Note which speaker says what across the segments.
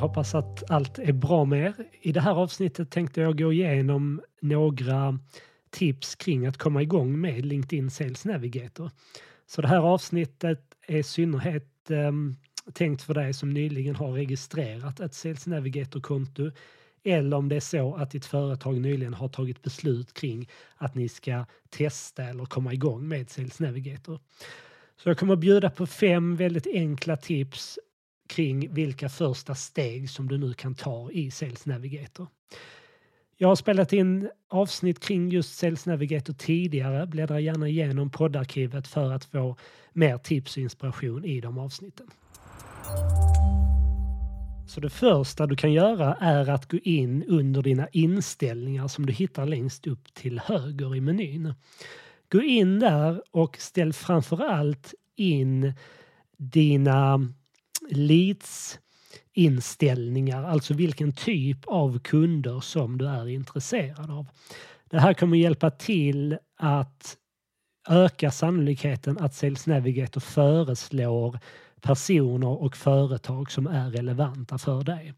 Speaker 1: hoppas att allt är bra med er. I det här avsnittet tänkte jag gå igenom några tips kring att komma igång med LinkedIn Sales Navigator. Så det här avsnittet är i synnerhet eh, tänkt för dig som nyligen har registrerat ett Sales Navigator-konto eller om det är så att ditt företag nyligen har tagit beslut kring att ni ska testa eller komma igång med Sales Navigator. Så jag kommer att bjuda på fem väldigt enkla tips kring vilka första steg som du nu kan ta i Sales Navigator. Jag har spelat in avsnitt kring just Sales Navigator tidigare. Bläddra gärna igenom poddarkivet för att få mer tips och inspiration i de avsnitten. Så det första du kan göra är att gå in under dina inställningar som du hittar längst upp till höger i menyn. Gå in där och ställ framför allt in dina leads inställningar, alltså vilken typ av kunder som du är intresserad av. Det här kommer hjälpa till att öka sannolikheten att Sales Navigator föreslår personer och företag som är relevanta för dig.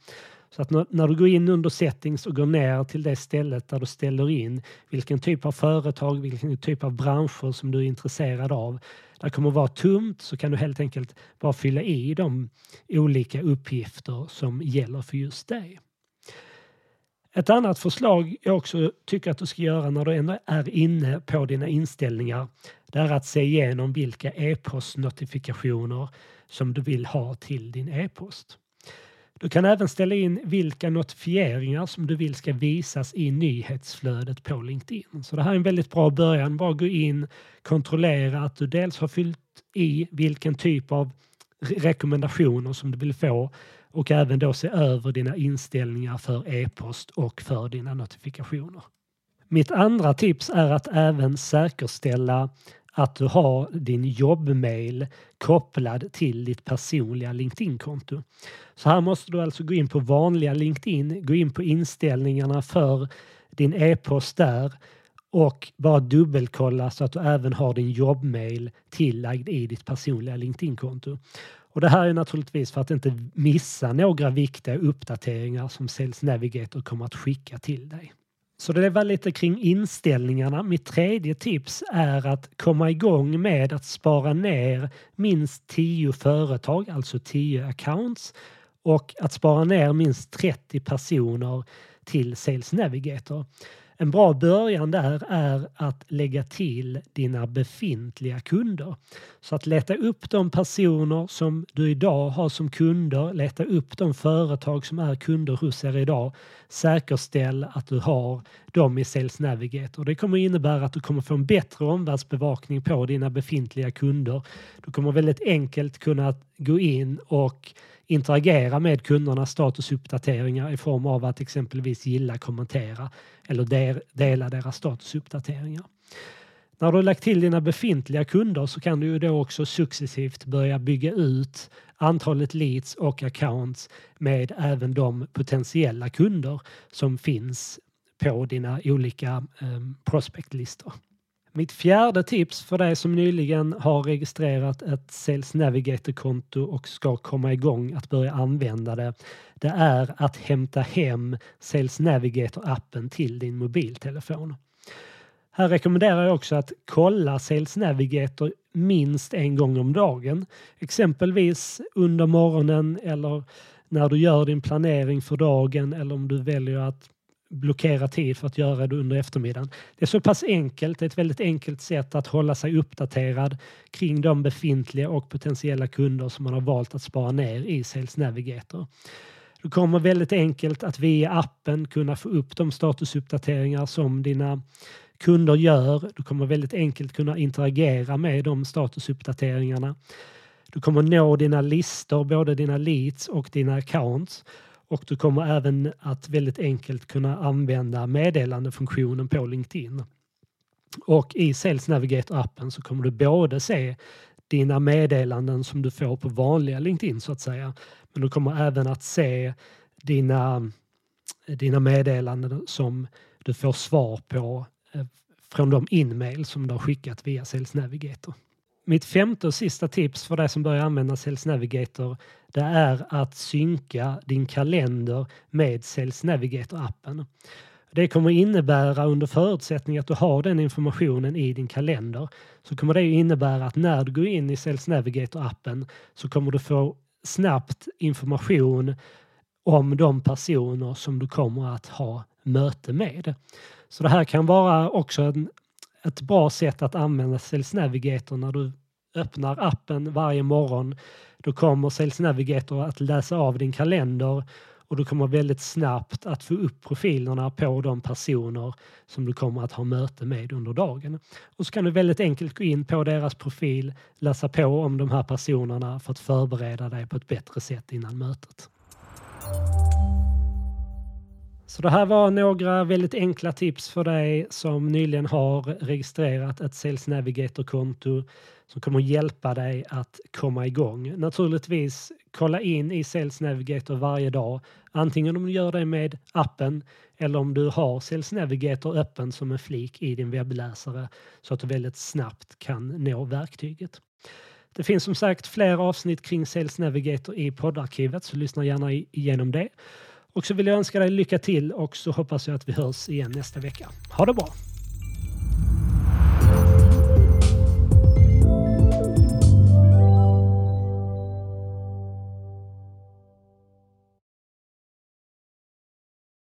Speaker 1: Så att när, du går in under settings och går ner till det stället där du ställer in vilken typ av företag, vilken typ av branscher som du är intresserad av. Det kommer att vara tomt så kan du helt enkelt bara fylla i de olika uppgifter som gäller för just dig. Ett annat förslag jag också tycker att du ska göra när du ändå är inne på dina inställningar det är att se igenom vilka e-postnotifikationer som du vill ha till din e-post. Du kan även ställa in vilka notifieringar som du vill ska visas i nyhetsflödet på LinkedIn. Så det här är en väldigt bra början. Bara gå in, kontrollera att du dels har fyllt i vilken typ av rekommendationer som du vill få och även då se över dina inställningar för e-post och för dina notifikationer. Mitt andra tips är att även säkerställa att du har din jobbmail kopplad till ditt personliga LinkedIn-konto. Så här måste du alltså gå in på vanliga LinkedIn, gå in på inställningarna för din e-post där och bara dubbelkolla så att du även har din jobbmail tillagd i ditt personliga LinkedIn-konto. Och det här är naturligtvis för att inte missa några viktiga uppdateringar som Sales Navigator kommer att skicka till dig. Så det var lite kring inställningarna. Mitt tredje tips är att komma igång med att spara ner minst 10 företag, alltså 10 accounts och att spara ner minst 30 personer till Sales Navigator. En bra början där är att lägga till dina befintliga kunder. Så att leta upp de personer som du idag har som kunder, leta upp de företag som är kunder hos er idag. Säkerställ att du har dem i Sales Navigator. Det kommer innebära att du kommer få en bättre omvärldsbevakning på dina befintliga kunder. Du kommer väldigt enkelt kunna gå in och interagera med kundernas statusuppdateringar i form av att exempelvis gilla, kommentera eller dela deras statusuppdateringar. När du har lagt till dina befintliga kunder så kan du ju då också successivt börja bygga ut antalet leads och accounts med även de potentiella kunder som finns på dina olika um, prospectlistor. Mitt fjärde tips för dig som nyligen har registrerat ett Sales Navigator-konto och ska komma igång att börja använda det, det är att hämta hem Sales Navigator-appen till din mobiltelefon. Här rekommenderar jag också att kolla Sales Navigator minst en gång om dagen. Exempelvis under morgonen eller när du gör din planering för dagen eller om du väljer att blockera tid för att göra det under eftermiddagen. Det är så pass enkelt, det är ett väldigt enkelt sätt att hålla sig uppdaterad kring de befintliga och potentiella kunder som man har valt att spara ner i Sales Navigator. Du kommer väldigt enkelt att via appen kunna få upp de statusuppdateringar som dina kunder gör. Du kommer väldigt enkelt kunna interagera med de statusuppdateringarna. Du kommer nå dina listor, både dina leads och dina accounts och du kommer även att väldigt enkelt kunna använda meddelandefunktionen på LinkedIn. Och i Sales Navigator-appen så kommer du både se dina meddelanden som du får på vanliga LinkedIn så att säga. Men du kommer även att se dina, dina meddelanden som du får svar på eh, från de inmail som du har skickat via Sales Navigator mitt femte och sista tips för dig som börjar använda Sales Navigator det är att synka din kalender med Sales Navigator-appen. Det kommer innebära under förutsättning att du har den informationen i din kalender så kommer det innebära att när du går in i Sales Navigator-appen så kommer du få snabbt information om de personer som du kommer att ha möte med. Så det här kan vara också en, ett bra sätt att använda Sales Navigator när du öppnar appen varje morgon. Då kommer Sales Navigator att läsa av din kalender och du kommer väldigt snabbt att få upp profilerna på de personer som du kommer att ha möte med under dagen. Och så kan du väldigt enkelt gå in på deras profil, läsa på om de här personerna för att förbereda dig på ett bättre sätt innan mötet. Så det här var några väldigt enkla tips för dig som nyligen har registrerat ett Sales Navigator-konto som kommer hjälpa dig att komma igång. Naturligtvis kolla in i Sales Navigator varje dag, antingen om du gör det med appen eller om du har Sales Navigator öppen som en flik i din webbläsare så att du väldigt snabbt kan nå verktyget. Det finns som sagt fler avsnitt kring Sales Navigator i poddarkivet så lyssna gärna igenom det. Och så vill jag önska dig lycka till och så hoppas jag att vi hörs igen nästa vecka. Ha det bra!